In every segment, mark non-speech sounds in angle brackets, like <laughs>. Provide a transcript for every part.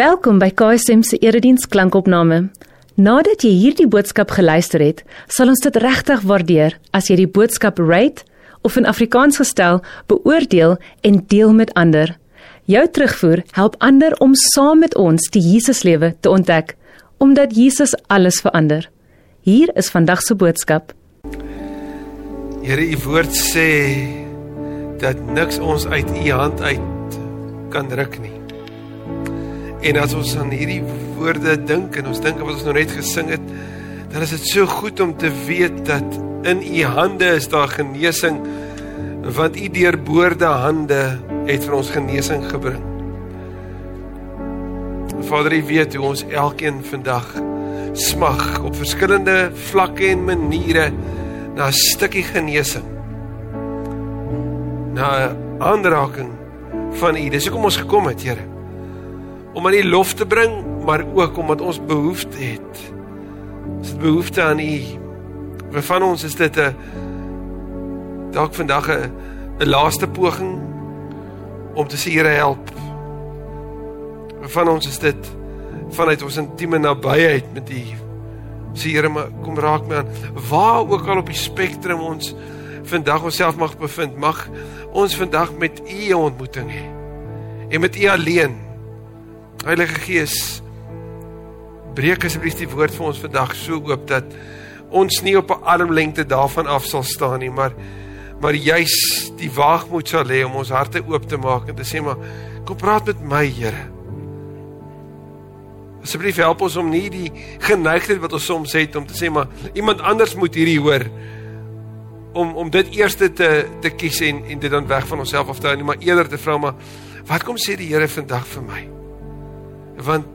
Welkom by KSM se erediens klankopname. Nadat jy hierdie boodskap geluister het, sal ons dit regtig waardeer as jy die boodskap rate of in Afrikaans gestel beoordeel en deel met ander. Jou terugvoer help ander om saam met ons die Jesuslewe te ontdek, omdat Jesus alles verander. Hier is vandag se boodskap. Here, u woord sê dat niks ons uit u hand uit kan ruk nie. En as ons aan hierdie woorde dink en ons dink aan wat ons nou net gesing het, dan is dit so goed om te weet dat in u hande is daar genesing want u deurboorde hande het vir ons genesing gebring. Vader, u weet hoe ons elkeen vandag smag op verskillende vlakke en maniere na 'n stukkie genesing. Na 'n aanraking van u. Dis hoekom ons gekom het, Here om aan U lof te bring, maar ook omdat ons behoefte het. Ons het behoefte aan U. Vir van ons is dit 'n dalk vandag 'n 'n laaste poging om te sê Here help. Vir van ons is dit vanuit ons intieme nabyheid met U. Sê Here, kom raak my aan. Waar ook al op die spektrum ons vandag onsself mag bevind, mag ons vandag met U 'n ontmoeting hê. En met U alleen Heilige Gees, breek asseblief die woord vir ons vandag so oop dat ons nie op 'n armlengte daarvan af sal staan nie, maar maar juis die waagmoed sal hê om ons harte oop te maak en te sê maar kom praat met my, Here. Asseblief help ons om nie die geneigtheid wat ons soms het om te sê maar iemand anders moet hierdie hoor om om dit eerste te te kies en en dit dan weg van onsself af te hou nie, maar eerder te vra maar wat kom sê die Here vandag vir my? Want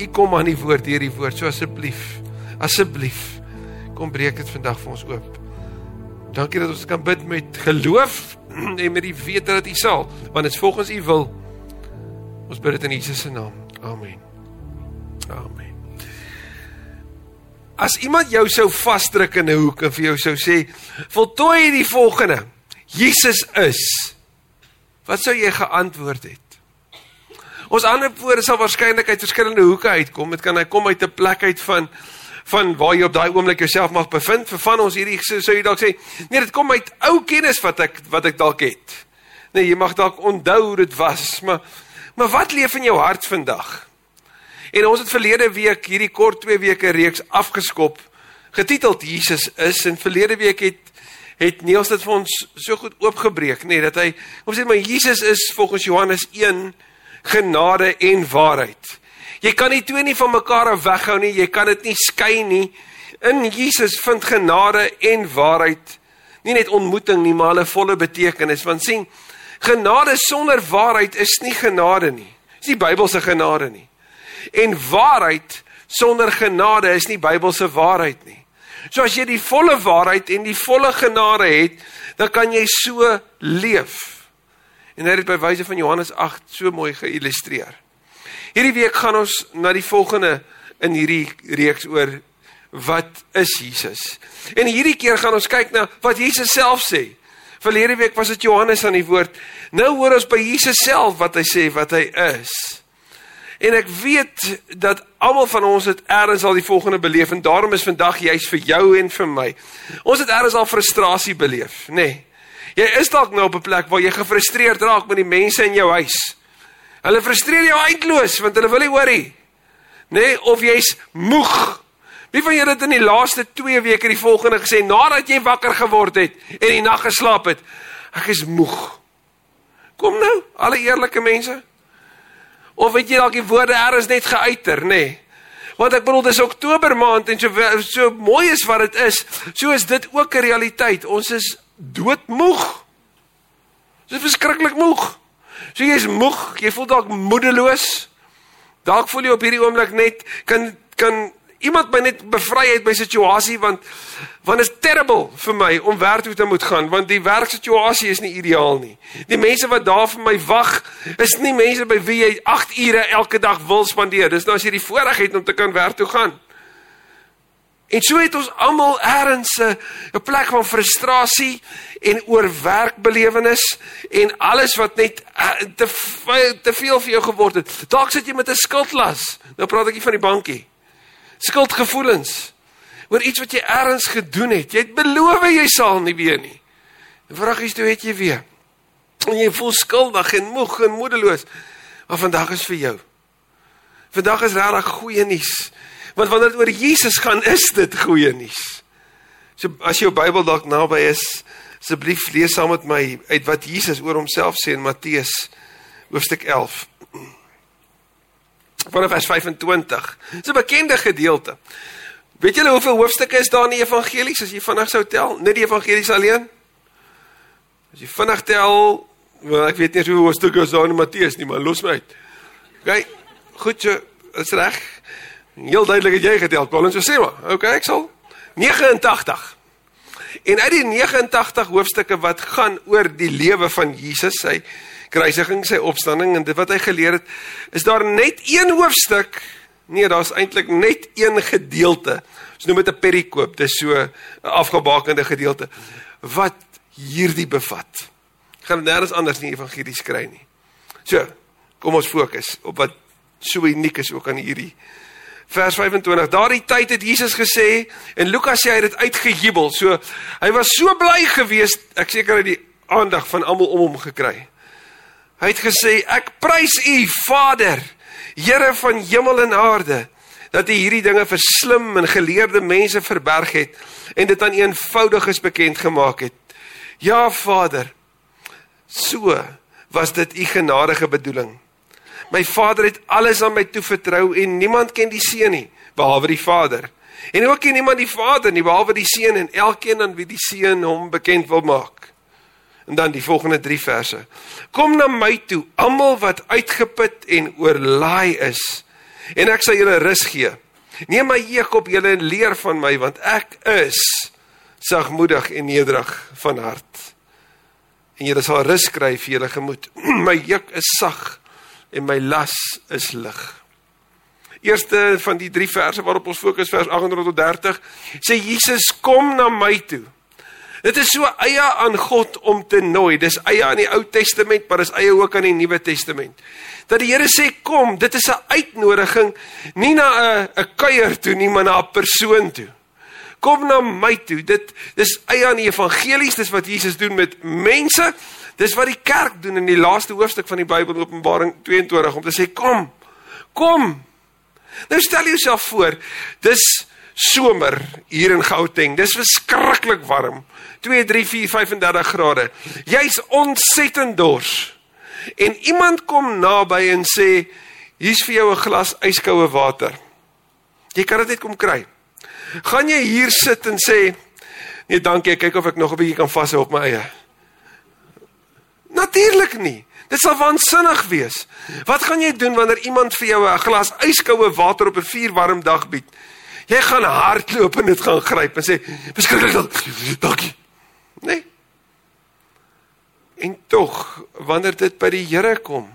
u kom aan die woord deur die woord so asseblief asseblief kom breek dit vandag vir ons oop. Dankie dat ons kan bid met geloof <clears throat> en met die wete dat u sal want dit is volgens u wil. Ons bid dit in Jesus se naam. Amen. Amen. As iemand jou sou vasdruk in 'n hoek en vir jou sou sê voltooi die volgende. Jesus is. Wat sou jy geantwoord het Ons antwoorde sal waarskynlik uit verskillende hoeke uitkom. Dit kan hy kom uit 'n plek uit van van waar jy op daai oomblik jouself mag bevind. Vir van ons hierdie sou so jy dalk sê, nee, dit kom uit ou kennis wat ek wat ek dalk het. Nee, jy mag dalk onthou hoe dit was, maar maar wat leef in jou hart vandag? En ons het verlede week hierdie kort 2 weke reeks afgeskop getiteld Jesus is en verlede week het het Niels dit vir ons so goed oopgebreek, nê, nee, dat hy ons sê maar Jesus is volgens Johannes 1 genade en waarheid. Jy kan die twee nie van mekaar af weghou nie, jy kan dit nie skei nie. In Jesus vind genade en waarheid nie net ontmoeting nie, maar 'n volle betekenis. Want sien, genade sonder waarheid is nie genade nie. Dis nie Bybelse genade nie. En waarheid sonder genade is nie Bybelse waarheid nie. So as jy die volle waarheid en die volle genade het, dan kan jy so leef. En hy het by wyse van Johannes 8 so mooi geïllustreer. Hierdie week gaan ons na die volgende in hierdie reeks oor wat is Jesus. En hierdie keer gaan ons kyk na wat Jesus self sê. Verlede week was dit Johannes aan die woord. Nou hoor ons by Jesus self wat hy sê wat hy is. En ek weet dat almal van ons het eers al die volgende beleef en daarom is vandag juist vir jou en vir my. Ons het eers al frustrasie beleef, nê? Nee. Jy is dalk nou op 'n plek waar jy gefrustreerd raak met die mense in jou huis. Hulle frustreer jou eintloos want hulle wil nie hoor nie. Nê, nee, of jy's moeg. Wie van julle het in die laaste 2 weke die volgende gesê nadat jy wakker geword het en die nag geslaap het? Ek is moeg. Kom nou, alle eerlike mense. Of weet jy dalk die woorde eers net geuiter, nê? Nee. Want ek bedoel dis Oktober maand en so so mooi is wat dit is, so is dit ook 'n realiteit. Ons is doodmoeg. Dis verskriklik moeg. So jy's moeg, jy voel dalk moedeloos. Dalk voel jy op hierdie oomblik net kan kan iemand my net bevry uit my situasie want want is terrible vir my om werk toe te moet gaan want die werksituasie is nie ideaal nie. Die mense wat daar vir my wag is nie mense by wie jy 8 ure elke dag wil spandeer. Dis nou as jy die voorreg het om te kan werk toe gaan. En so het ons almal eers 'n plek van frustrasie en oorwerkbelewenis en alles wat net uh, te te veel vir jou geword het. Dalk sit jy met 'n skuldlas. Nou praat ek nie van die bankie. Skuldgevoelens oor iets wat jy eers gedoen het. Jy het beloof jy sal nie weer nie. En vraag is toe het jy weer. En jy voel skuldig en moeg en moedeloos. Maar vandag is vir jou. Vandag is regtig goeie nuus. Want wanneer dit oor Jesus gaan, is dit goeie nuus. So as jou Bybel dalk naby is, asseblief lees saam met my uit wat Jesus oor homself sê in Matteus hoofstuk 11. Vanaf vers 25. Dis 'n bekende gedeelte. Weet julle hoeveel hoofstukke is daar in die evangelies as jy vinnig sou tel? Net die evangelies alleen? As jy vinnig tel, wel ek weet nie hoeveel hoofstukke is daar in Matteus nie, maar los my uit. OK. Goed, so, is reg. Heel duidelik het jy getel, Collins, so sê maar. OK, ek sal 89. En uit die 89 hoofstukke wat gaan oor die lewe van Jesus, sy kruisiging, sy opstanding en dit wat hy geleer het, is daar net een hoofstuk. Nee, daar's eintlik net een gedeelte. Ons noem dit 'n perikoop. Dis so 'n afgebakende gedeelte wat hierdie bevat. Gaan nêrens anders in die evangelie skry nie. So, kom ons fokus op wat so uniek is ook aan hierdie vers 25. Daardie tyd het Jesus gesê en Lukas sê hy het dit uitgejubel. So hy was so bly geweest, ek seker hy die aandag van almal om hom gekry. Hy het gesê ek prys U Vader, Here van hemel en aarde, dat U hierdie dinge vir slim en geleerde mense verberg het en dit aan eenvoudiges bekend gemaak het. Ja Vader, so was dit U genadige bedoeling. My Vader het alles aan my toevertrou en niemand ken die Seun nie behalwe die Vader. En ook ken niemand die Vader nie behalwe die Seun en elkeen aan wie die Seun hom bekend wil maak. En dan die volgende 3 verse. Kom na my toe, almal wat uitgeput en oorlaai is, en ek sal julle rus gee. Neem my juk op julle en leer van my want ek is sagmoedig en nederig van hart. En julle sal rus kry vir julle gemoed. <clears throat> my juk is sag en my las is lig. Eerste van die drie verse waarop ons fokus vers 28 tot 30 sê Jesus kom na my toe. Dit is so eie aan God om te nooi. Dis eie aan die Ou Testament, maar dis eie ook aan die Nuwe Testament. Dat die Here sê kom, dit is 'n uitnodiging nie na 'n 'n kuier toe nie, maar na 'n persoon toe. Kom na my toe. Dit dis eie aan die evangelies, dis wat Jesus doen met mense. Dis wat die kerk doen in die laaste hoofstuk van die Bybel Openbaring 22 om te sê kom. Kom. Nou stel jouself voor, dis somer hier in Gauteng. Dis verskriklik warm. 2 3 4 35 grade. Jy's ontsettend dors. En iemand kom naby en sê hier's vir jou 'n glas yskoue water. Jy kan dit net kom kry. Gaan jy hier sit en sê nee dankie, kyk of ek nog 'n bietjie kan vashou op my eie. Natuurlik nie. Dit sal waansinnig wees. Wat gaan jy doen wanneer iemand vir jou 'n glas yskoue water op 'n vuurwarm dag bied? Jy gaan hardloop en dit gaan gryp en sê, "Beskryf dankie." Nee. En tog, wanneer dit by die Here kom,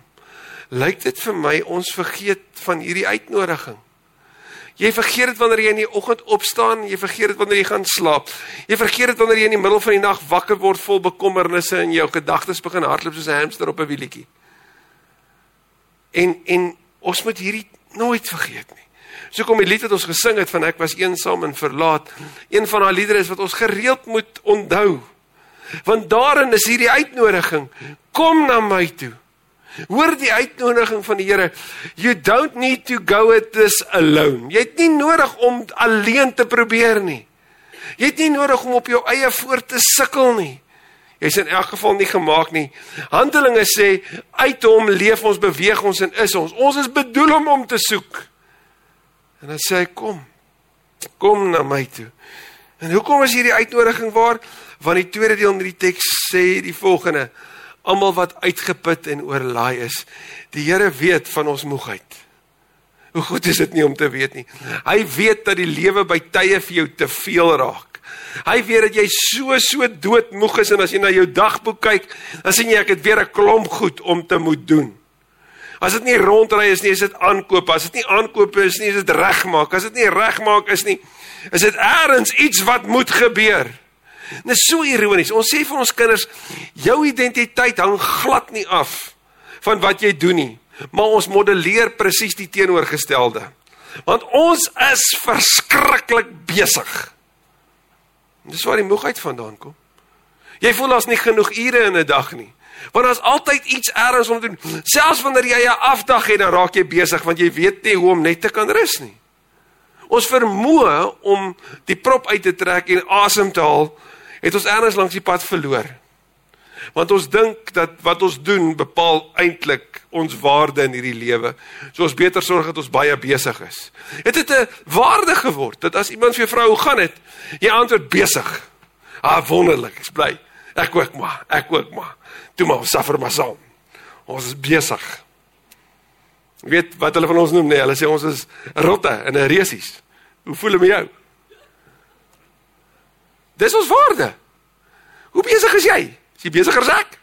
lyk dit vir my ons vergeet van hierdie uitnodiging. Jy vergeet dit wanneer jy in die oggend opstaan, jy vergeet dit wanneer jy gaan slaap. Jy vergeet dit wanneer jy in die middel van die nag wakker word vol bekommernisse en jou gedagtes begin hardloop soos 'n hamster op 'n wielietjie. En en ons moet hierdie nooit vergeet nie. So kom die lied wat ons gesing het van ek was eensaam en verlaat. Een van daai liedere is wat ons gereeld moet onthou. Want daarin is hierdie uitnodiging. Kom na my toe. Hoor die uitnodiging van die Here. You don't need to go it this alone. Jy het nie nodig om alleen te probeer nie. Jy het nie nodig om op jou eie voort te sukkel nie. Jy's in elk geval nie gemaak nie. Handelinge sê uit hom leef ons, beweeg ons en is ons. Ons is bedoel om hom te soek. En dan sê hy kom. Kom na my toe. En hoekom is hierdie uitnodiging waar? Want die tweede deel in die teks sê die volgende: almal wat uitgeput en oorlaai is. Die Here weet van ons moegheid. Hoe goed is dit nie om te weet nie. Hy weet dat die lewe by tye vir jou te veel raak. Hy weet dat jy so so doodmoeg is en as jy na jou dagboek kyk, dan sien jy ek het weer 'n klomp goed om te moet doen. As dit nie rondry is nie, is dit aankoop. As dit nie aankoop is nie, is dit regmaak. As dit nie regmaak is nie, is dit eers iets wat moet gebeur. Dit is so ironies. Ons sê vir ons kinders, jou identiteit hang glad nie af van wat jy doen nie, maar ons modelleer presies die teenoorgestelde. Want ons is verskriklik besig. Dis waar die moegheid vandaan kom. Jy voel as nie genoeg ure in 'n dag nie. Want daar's altyd iets ergens om te doen. Selfs wanneer jy 'n afdag het, dan raak jy besig want jy weet nie hoe om net te kan rus nie. Ons vermoë om die prop uit te trek en asem te haal, het ons ergens langs die pad verloor. Want ons dink dat wat ons doen bepaal eintlik ons waarde in hierdie lewe. So ons beter sorg dat ons baie besig is. Het dit 'n waarde geword dat as iemand vir jou vra hoe gaan dit, jy antwoord besig. Ah wonderlik, ek's bly. Ek ook maar, ek ook maar. Toe maar suffer maar saam. Ons is besig. Weet wat hulle van ons noem nee, hulle sê ons is rotte en resies. Hoe voel dit met jou? Dis ons waarde. Hoe besig is jy? Is jy besigger as ek?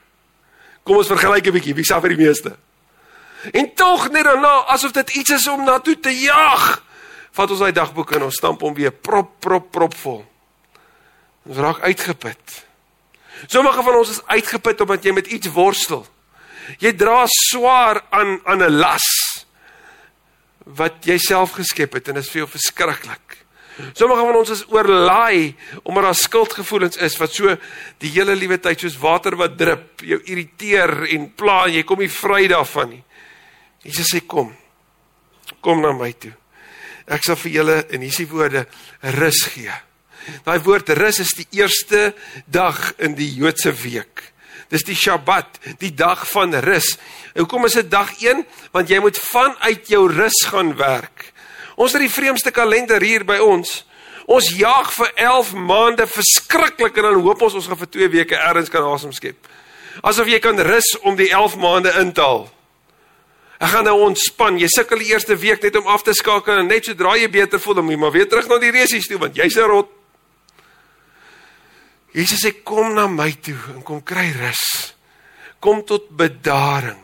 Kom ons vergelyk 'n bietjie, wie suffer die meeste? En tog net daarna asof dit iets is om na toe te jag. Vat ons daai dagboek en ons stamp hom weer prop prop prop vol. Ons raak uitgeput. Sommige van ons is uitgeput omdat jy met iets worstel. Jy dra swaar aan aan 'n las wat jy self geskep het en dit is vir jou verskriklik. Sommige van ons is oorlaai omdat daar skuldgevoelens is wat so die hele liewe tyd soos water wat drup, jou irriteer en pla en jy kom nie vry daarvan nie. Jesus sê kom. Kom na my toe. Ek sal vir julle in hierdie woorde rus gee. Daai woord rus is die eerste dag in die Joodse week. Dis die Sabbat, die dag van rus. Hoekom is dit dag 1? Want jy moet vanuit jou rus gaan werk. Ons het die vreemdste kalender hier by ons. Ons jaag vir 11 maande verskriklik en dan hoop ons ons gaan vir 2 weke ergens kan asem skep. Asof jy kan rus om die 11 maande in te haal. Ek gaan nou ontspan. Jy sukkel die eerste week net om af te skakel en net sodra jy beter voel, moet jy maar weer terug na die resies toe want jy's 'n rot. Jesus sê kom na my toe en kom kry rus. Kom tot bedaring.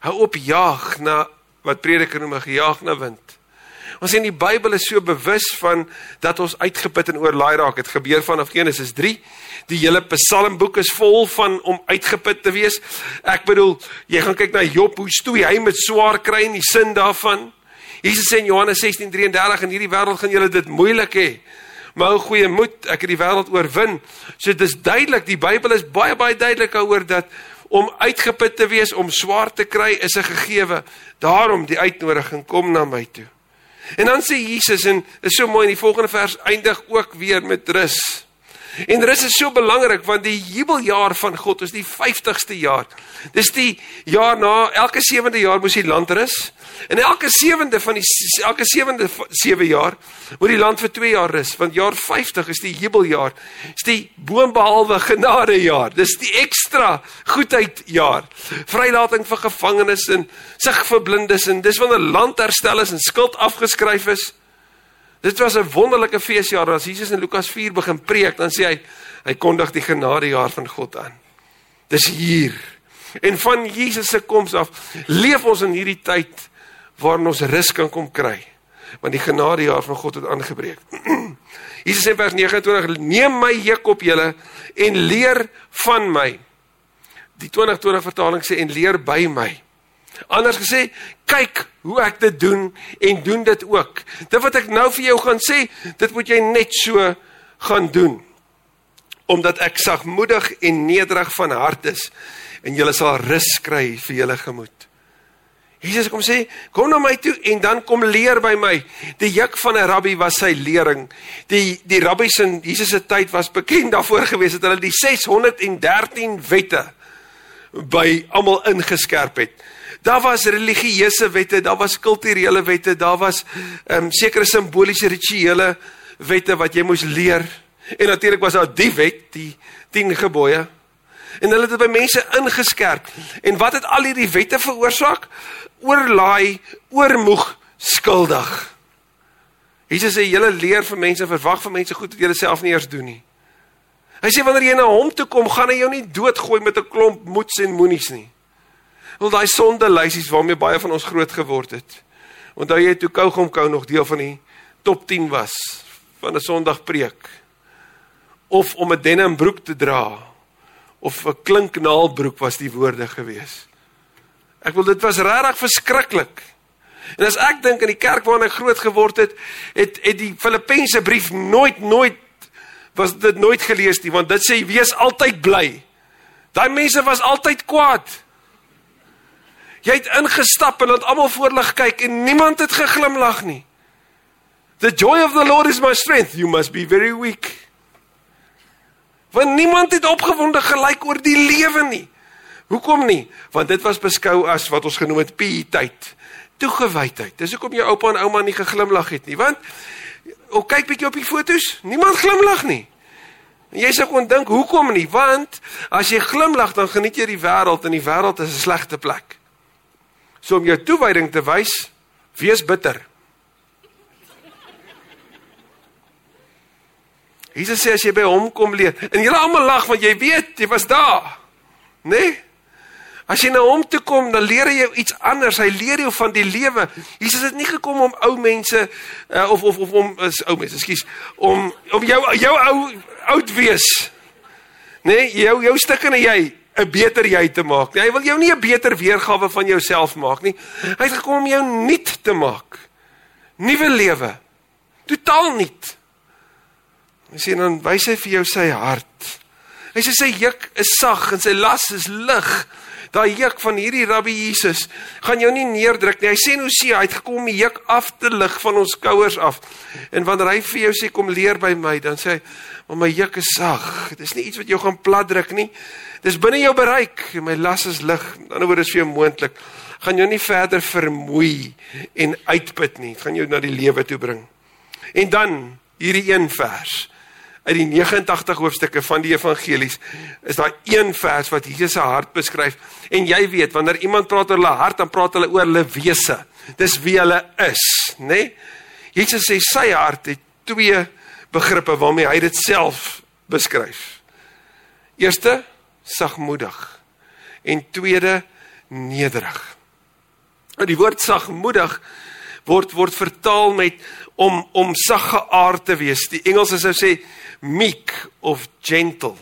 Hou op jaag na wat prediker noem 'n gejaag na wind. Ons sien die Bybel is so bewus van dat ons uitgeput en oorlaai raak. Dit gebeur vanaf Genesis 3. Die hele Psalmboek is vol van om uitgeput te wees. Ek bedoel, jy gaan kyk na Job, hoe stoei hy met swaar kry en die sin daarvan. Jesus sê in Johannes 16:33 in hierdie wêreld gaan julle dit moeilik hê maar hou goeie moed, ek het die wêreld oorwin. So dis duidelik, die Bybel is baie baie duidelik oor dat om uitgeput te wees, om swaar te kry is 'n gegewe. Daarom die uitnodiging kom na my toe. En dan sê Jesus en is so mooi in die volgende vers eindig ook weer met rus. En rus is so belangrik want die jubeljaar van God is die 50ste jaar. Dis die jaar na elke 7de jaar moes die land rus. En elke sewende van die elke sewende sewe jaar moet die land vir 2 jaar rus, want jaar 50 is die jubeljaar. Dis die boonbehalwe genadejaar. Dis die ekstra goedheid jaar. Vrylating vir gevangenes en sig vir blindes en dis wanneer land herstel is en skuld afgeskryf is. Dit was 'n wonderlike feesjaar. As Jesus in Lukas 4 begin preek, dan sê hy hy kondig die genadejaar van God aan. Dis hier. En van Jesus se koms af leef ons in hierdie tyd waarin ons rus kan kom kry. Want die genadejaar van God het aangebreek. <clears throat> Jesus sê vers 29: "Neem my juk op julle en leer van my." Die 2020 vertaling sê en leer by my. Anders gesê, kyk hoe ek dit doen en doen dit ook. Dit wat ek nou vir jou gaan sê, dit moet jy net so gaan doen. Omdat ek sagmoedig en nederig van hart is en jy sal rus kry vir julle gemoed. Jesus kom sê, kom na my toe en dan kom leer by my. Die juk van 'n rabbi was sy lering. Die die rabbies in Jesus se tyd was bekend daarvoor gewees dat hulle die 613 wette by almal ingeskerp het. Daar was religieuse wette, daar was kulturele wette, daar was ehm um, sekere simboliese rituele wette wat jy moes leer. En natuurlik was daar die wet, die 10 gebooie. En hulle het dit by mense ingeskerp. En wat het al hierdie wette veroorsaak? oorlaai, oormoeg, skuldig. Jesus sê julle leer vir mense, verwag van mense goed wat julle self nie eers doen nie. Hy sê wanneer jy na hom toe kom, gaan hy jou nie doodgooi met 'n klomp moets en moenies nie. Wel daai sonde lysies waarmee baie van ons groot geword het. Onthou jy toe Kougomkou nog deel van die top 10 was van 'n Sondagpreek? Of om 'n denim broek te dra of 'n klinknaalbroek was die woorde gewees. Ek wil dit was regtig verskriklik. En as ek dink aan die kerk waarin ek groot geword het, het het die Filippense brief nooit nooit was dit nooit gelees nie want dit sê wees altyd bly. Daai mense was altyd kwaad. Jy het ingestap en laat almal voorlig kyk en niemand het geglimlag nie. The joy of the Lord is my strength. You must be very weak. Want niemand het opgewonde gelyk oor die lewe nie. Hoekom nie? Want dit was beskou as wat ons genoem het pietyd, toegewydheid. Dis hoekom jou oupa en ouma nie geglimlag het nie, want o kyk bietjie op die fotos, niemand glimlag nie. En jy sê kon dink hoekom nie? Want as jy glimlag dan geniet jy die wêreld en die wêreld is 'n slegte plek. So om jou toewyding te wys, wees bitter. Jesus sê as jy by hom kom leer en julle almal lag want jy weet jy was daar. Né? Nee? As jy na hom toe kom, dan leer hy jou iets anders. Hy leer jou van die lewe. Jesus het nie gekom om ou mense uh, of of of om is ou mense, ekskuus, om om jou jou ou oud wees. Nê, nee, jou jou stukkende jy 'n beter jy te maak. Hy wil jou nie 'n beter weergawe van jouself maak nie. Hy het gekom om jou nuut te maak. Nuwe lewe. Totaal nuut. Hy sê dan wys hy vir jou sy hart. Hy sê sy juk is sag en sy las is lig. Daai juk van hierdie Rabbi Jesus gaan jou nie neerdruk nie. Hy sê nou sê hy het gekom om die juk af te lig van ons skouers af. En wanneer hy vir jou sê kom leer by my, dan sê hy, "Maar my juk is sag. Dit is nie iets wat jou gaan platdruk nie. Dis binne jou bereik my las is lig." In ander woorde is vir jou moontlik. Gaan jou nie verder vermoei en uitput nie. Dit gaan jou na die lewe toe bring. En dan hierdie een vers uit die 89 hoofstukke van die evangelies is daar een vers wat Jesus se hart beskryf. En jy weet wanneer iemand praat oor hulle hart dan praat hulle oor hulle wese. Dis wie hulle is nê nee? Jesus sê sy hart het twee begrippe waarmee hy dit self beskryf. Eerste sagmoedig. En tweede nederig. Nou die woord sagmoedig word word vertaal met om om sagge aard te wees die Engelse sou sê meek of gentle.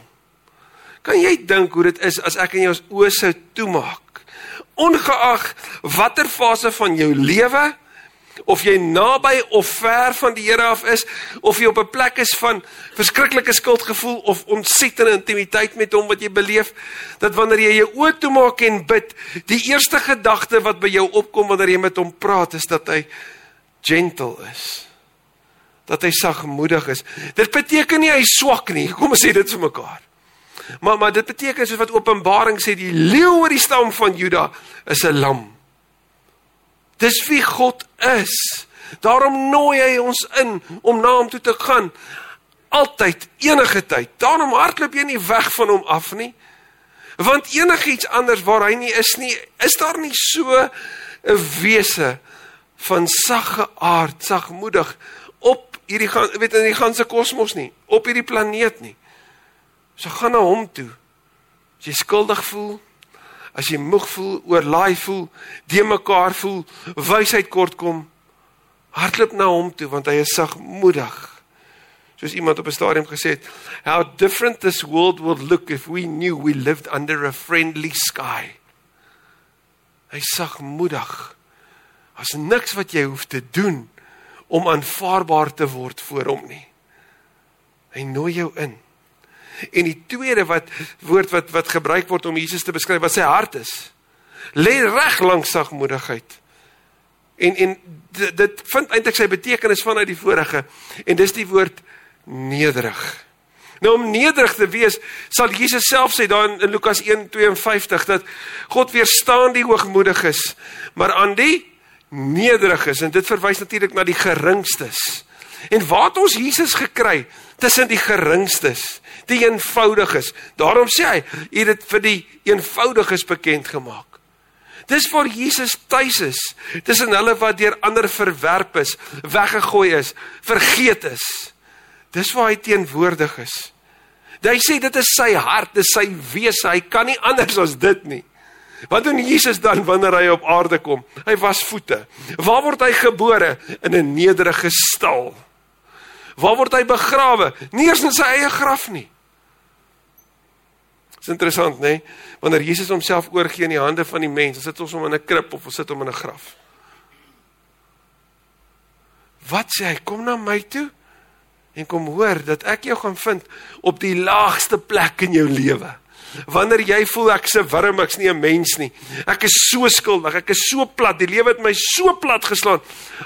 Kan jy dink hoe dit is as ek in jou oë sou toemaak? Ongeag watter fase van jou lewe of jy naby of ver van die Here af is of jy op 'n plek is van verskriklike skuldgevoel of ontsettende intimiteit met hom wat jy beleef dat wanneer jy jou oë toemaak en bid die eerste gedagte wat by jou opkom wanneer jy met hom praat is dat hy gentle is dat hy sagmoedig is. Dit beteken nie hy swak nie. <laughs> Kom ons sê dit vir mekaar. Maar maar dit beteken soos wat Openbaring sê die leeu oor die stam van Juda is 'n lam. Dis wie God is. Daarom nooi hy ons in om na hom toe te gaan. Altyd, enige tyd. Daarom hardloop jy nie weg van hom af nie. Want enigiets anders waar hy nie is nie, is daar nie so 'n wese van sagge aard, sagmoedig op hierdie gaan weet in die ganse kosmos nie, op hierdie planeet nie. So gaan na hom toe. As jy skuldig voel, as jy moeg voel, oorlaai voel, de mekaar voel, wysheid kort kom, hardloop na hom toe want hy is sagmoedig. Soos iemand op 'n stadium gesê het, how different this world would look if we knew we lived under a friendly sky. Hy sagmoedig. As niks wat jy hoef te doen om aanvaarbaar te word voor hom nie. Hy nooi jou in. En die tweede wat woord wat wat gebruik word om Jesus te beskryf wat sy hart is. Lê reg langs sagmoedigheid. En en dit, dit vind eintlik sy betekenis vanuit die vorige en dis die woord nederig. Nou om nederig te wees, sal Jesus self sê daar in Lukas 1:52 dat God weerstaan die hoogmoediges, maar aan die nederig is en dit verwys natuurlik na die geringstes. En waar het ons Jesus gekry tussen die geringstes, die eenvoudiges? Daarom sê hy, hy het dit vir die eenvoudiges bekend gemaak. Dis waar Jesus tuis is, tussen hulle wat deur ander verwerp is, weggegooi is, vergeet is. Dis waar hy teenwoordig is. Hy sê dit is sy hart, dis sy wese, hy kan nie anders as dit nie. Wat doen Jesus dan wanneer hy op aarde kom? Hy was voete. Waar word hy gebore? In 'n nederige stal. Waar word hy begrawe? Nie eens in sy eie graf nie. Dit is interessant, né? Nee? Wanneer Jesus homself oorgee in die hande van die mense, sit ons hom in 'n krib of ons sit hom in 'n graf. Wat sê hy? Kom na my toe en kom hoor dat ek jou gaan vind op die laagste plek in jou lewe. Wanneer jy voel ek se wurm, ek's nie 'n mens nie. Ek is so skuldig, ek is so plat, die lewe het my so plat geslaan.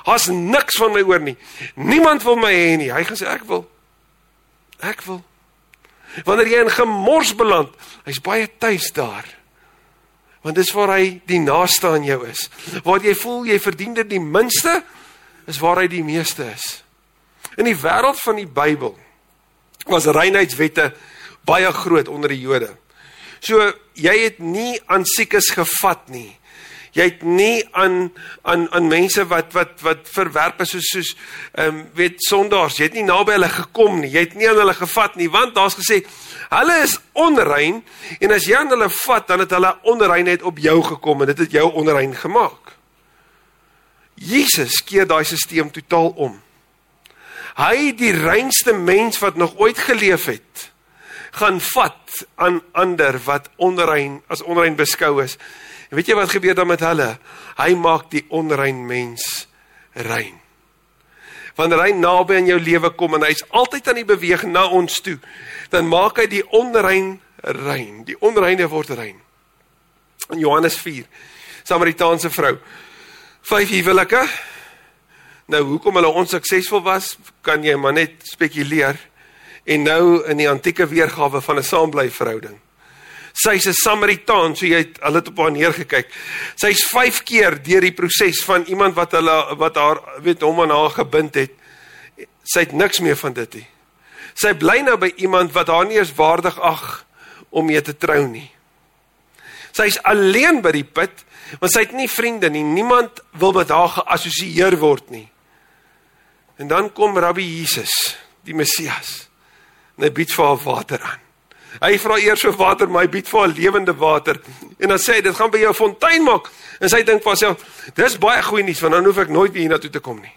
Daar's niks van my oor nie. Niemand wil my hê nie. Hy gaan sê ek wil. Ek wil. Wanneer jy in gemors beland, hy's baie tuis daar. Want dis waar hy die naaste aan jou is. Waar jy voel jy verdien dit die minste, is waar hy die meeste is. In die wêreld van die Bybel was reinheidswette baie groot onder die Jode. So jy het nie aan siekes gevat nie. Jy het nie aan aan aan mense wat wat wat verwerp is soos soos ehm um, weet sondaars, jy het nie naby hulle gekom nie. Jy het nie aan hulle gevat nie want daar's gesê hulle is onrein en as jy aan hulle vat dan het hulle onreinheid op jou gekom en dit het jou onrein gemaak. Jesus keer daai stelsel totaal om. Hy die reinste mens wat nog ooit geleef het, gaan vat aan ander wat onrein as onrein beskou is. En weet jy wat gebeur dan met hulle? Hy maak die onrein mens rein. Wanneer hy naby aan jou lewe kom en hy's altyd aan die beweeg na ons toe, dan maak hy die onrein rein. Die onreine word rein. In Johannes 4, Samaritaanse vrou. Vyf huwelike, Nou hoekom hulle onsuksesvol was, kan jy maar net spekuleer. En nou in die antieke weergawe van 'n saambly verhouding. Sy's 'n Samaritaan, so jy het hulle het op haar neergekyk. Sy's 5 keer deur die proses van iemand wat hulle wat haar weet hom aan haar gebind het. Sy het niks meer van dit nie. Sy bly nou by iemand wat haar nie eens waardig ag om mee te trou nie. Sy's alleen by die put, want sy het nie vriende nie. Niemand wil met haar geassosieer word nie. En dan kom Rabbi Jesus, die Messias. En hy bied vir haar water aan. Hy vra eers vir water, maar hy bied vir haar lewende water. En dan sê hy, dit gaan by jou 'n fontein maak. En sy dink vir haarself, dis baie goeie nuus, want dan hoef ek nooit weer hiernatoe te kom nie.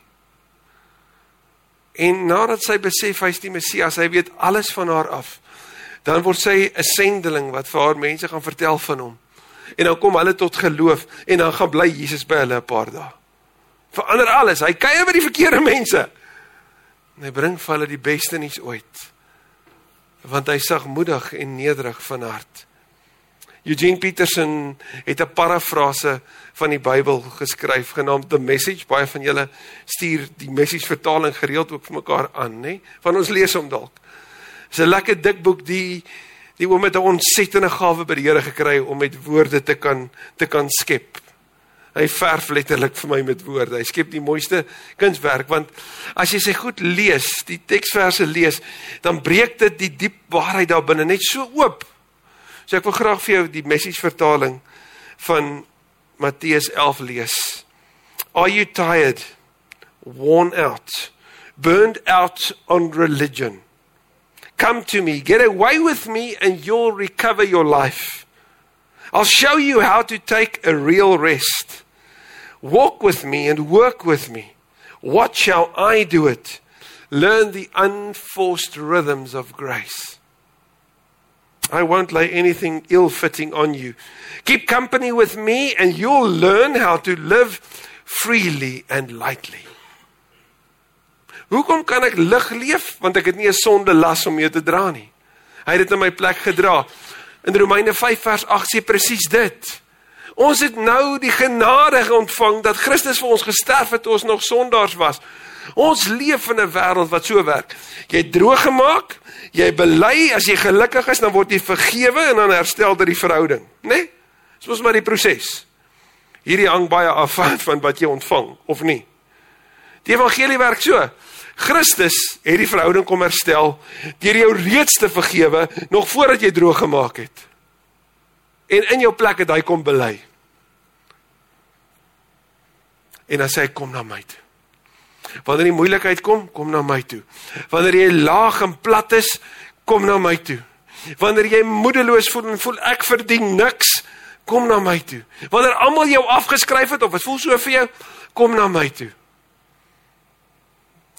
En nadat sy besef hy's die Messias, hy weet alles van haar af. Dan word sy 'n sendeling wat vir haar mense gaan vertel van hom. En dan kom hulle tot geloof en dan gaan bly Jesus by hulle 'n paar dae verander alles. Hy kuier by die verkeerde mense. En hy bring vir hulle die beste nuus ooit. Want hy sagmoedig en nederig van hart. Eugene Peterson het 'n parafrase van die Bybel geskryf genaamd The Message. Baie van julle stuur die Message vertaling gereeld ook vir mekaar aan, nê? Van ons lees hom dalk. Dis 'n lekker dik boek die die oom met 'n ontsettende gawe by die Here gekry om met woorde te kan te kan skep hy verf letterlik vir my met woorde. Hy skep die mooiste kunswerk want as jy sy goed lees, die teksverse lees, dan breek dit die diep waarheid daar binne net so oop. So ek wil graag vir jou die message vertaling van Matteus 11 lees. Are you tired? Worn out? Burned out on religion? Come to me, get away with me and you'll recover your life. I'll show you how to take a real rest. Walk with me and work with me. Watch how I do it. Learn the unforced rhythms of grace. I won't lay anything ill fitting on you. Keep company with me, and you'll learn how to live freely and lightly. Hoekom kan ek lig leef? Want ek het nie 'n sonde las om mee te dra nie. Hy het dit in my plek gedra. In Romeine 5 vers 8 sê presies dit. Ons het nou die genade ontvang dat Christus vir ons gesterf het toe ons nog sondaars was. Ons leef in 'n wêreld wat so werk. Jy droog gemaak, jy bely, as jy gelukkig is, dan word jy vergewe en dan herstel dit die verhouding, né? Nee? Dis mos maar die proses. Hierdie hang baie af <laughs> van wat jy ontvang of nie. Die evangelie werk so. Christus het die verhouding kom herstel deur jou reeds te vergewe nog voordat jy droog gemaak het. En in jou plek het hy kom bely. En dan sê hy kom na my toe. Wanneer die moeilikheid kom, kom na my toe. Wanneer jy laag en plat is, kom na my toe. Wanneer jy moedeloos voel en voel ek verdien niks, Kom na my toe. Wanneer almal jou afgeskryf het of dit voel so vir jou, kom na my toe.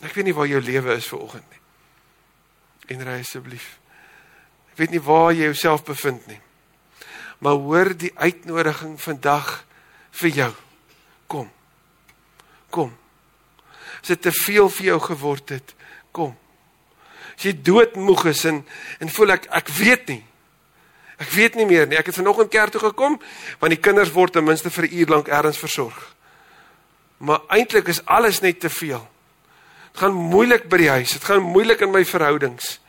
Ek weet nie waar jou lewe is ver oggend nie. En ry asseblief. Ek weet nie waar jy jouself bevind nie. Maar hoor die uitnodiging vandag vir jou. Kom. Kom. As dit te veel vir jou geword het, kom. As jy doodmoeg is en en voel ek ek weet nie. Ek weet nie meer nie. Ek het vanoggend kerk toe gekom want die kinders word ten minste vir 'n uur lank ergens versorg. Maar eintlik is alles net te veel. Dit gaan moeilik by die huis. Dit gaan moeilik in my verhoudings.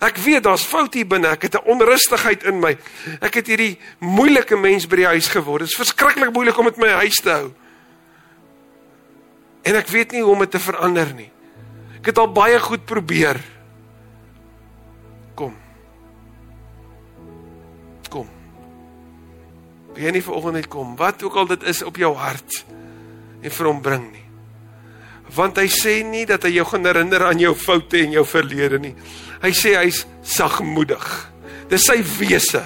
Ek weet daar's foute hier binne. Ek het 'n onrustigheid in my. Ek het hierdie moeilike mens by die huis geword. Dit is verskriklik moeilik om met my huis te hou. En ek weet nie hoe om dit te verander nie. Ek het al baie goed probeer. Kom. Kom. Wie nie vanoggend net kom, wat ook al dit is op jou hart en vir hom bring nie. Want hy sê nie dat hy jou gaan herinner aan jou foute en jou verlede nie. Hy sê hy's sagmoedig. Dis sy wese.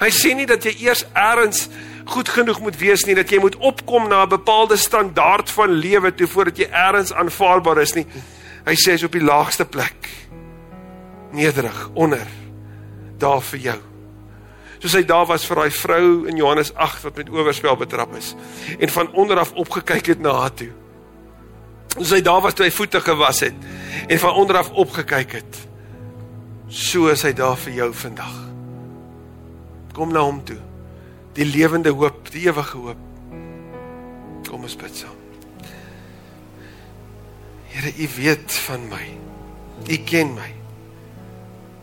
Hy sê nie dat jy eers eers goed genoeg moet wees nie, dat jy moet opkom na 'n bepaalde standaard van lewe toe voordat jy eers aanvaarbaar is nie. Hy sê hy's op die laagste plek. Nederig, onder daar vir jou. Soos hy daar was vir daai vrou in Johannes 8 wat met oorspel betrap is en van onder af opgekyk het na haar toe. Soos hy daar was toe hy voete gewas het en van onder af opgekyk het. So is hy daar vir jou vandag. Kom na hom toe. Die lewende hoop, die ewige hoop. Kom ons bid saam. Here, U weet van my. U ken my.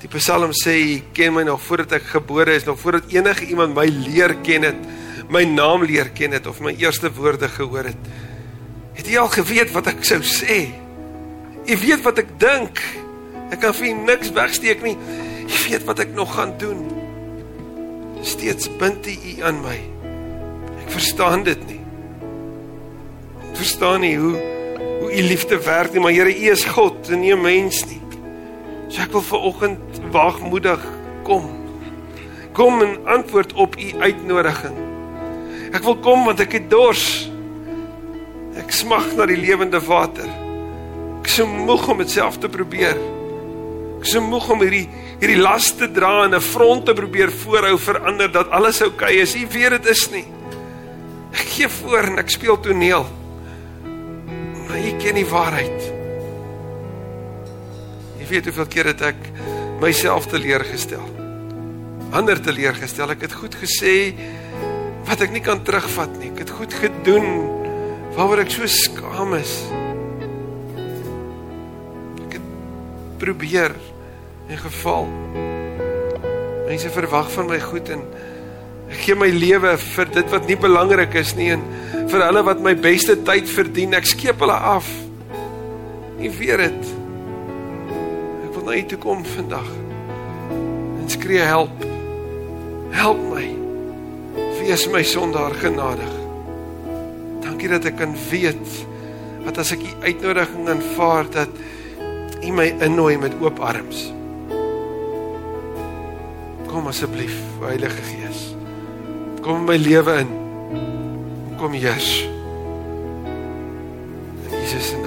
Die Psalm sê U ken my nog voordat ek gebore is, nog voordat enige iemand my leer ken het, my naam leer ken het of my eerste woorde gehoor het. Het U al geweet wat ek sou sê? U weet wat ek dink. Ek kan vir niks wegsteek nie. U weet wat ek nog gaan doen. Steeds bind U U aan my. Ek verstaan dit nie. Ek verstaan nie hoe hoe U liefde werk nie, maar Here, U is God en nie 'n mens nie. So ek wil ver oggend waagmoedig kom. Kom en antwoord op U uitnodiging. Ek wil kom want ek het dors. Ek smag na die lewende water. Ek is so moeg om dit self te probeer. Ek is so moeg om hierdie hierdie las te dra en 'n front te probeer voorhou vir ander dat alles oukei okay is. U weet dit is nie. Ek gee voor en ek speel toneel. Maar u ken die waarheid. Jy weet hoeveel keer het ek myself teleurgestel. Ander teleurgestel. Ek het goed gesê wat ek nie kan terugvat nie. Ek het goed gedoen waaroor ek so skaam is. probeer en geval. Mense verwag van my goed en ek gee my lewe vir dit wat nie belangrik is nie en vir hulle wat my beste tyd verdien. Ek skeep hulle af. Nie weet dit. Ek wil na U toe kom vandag. En skree help. Help my. Wees my sondaar genadig. Dankie dat ek kan weet dat as ek U uitnodiging aanvaar dat U my innooi met oop arms. Kom asseblief, Heilige Gees. Kom in my lewe in. Kom heers. In Jesus se naam.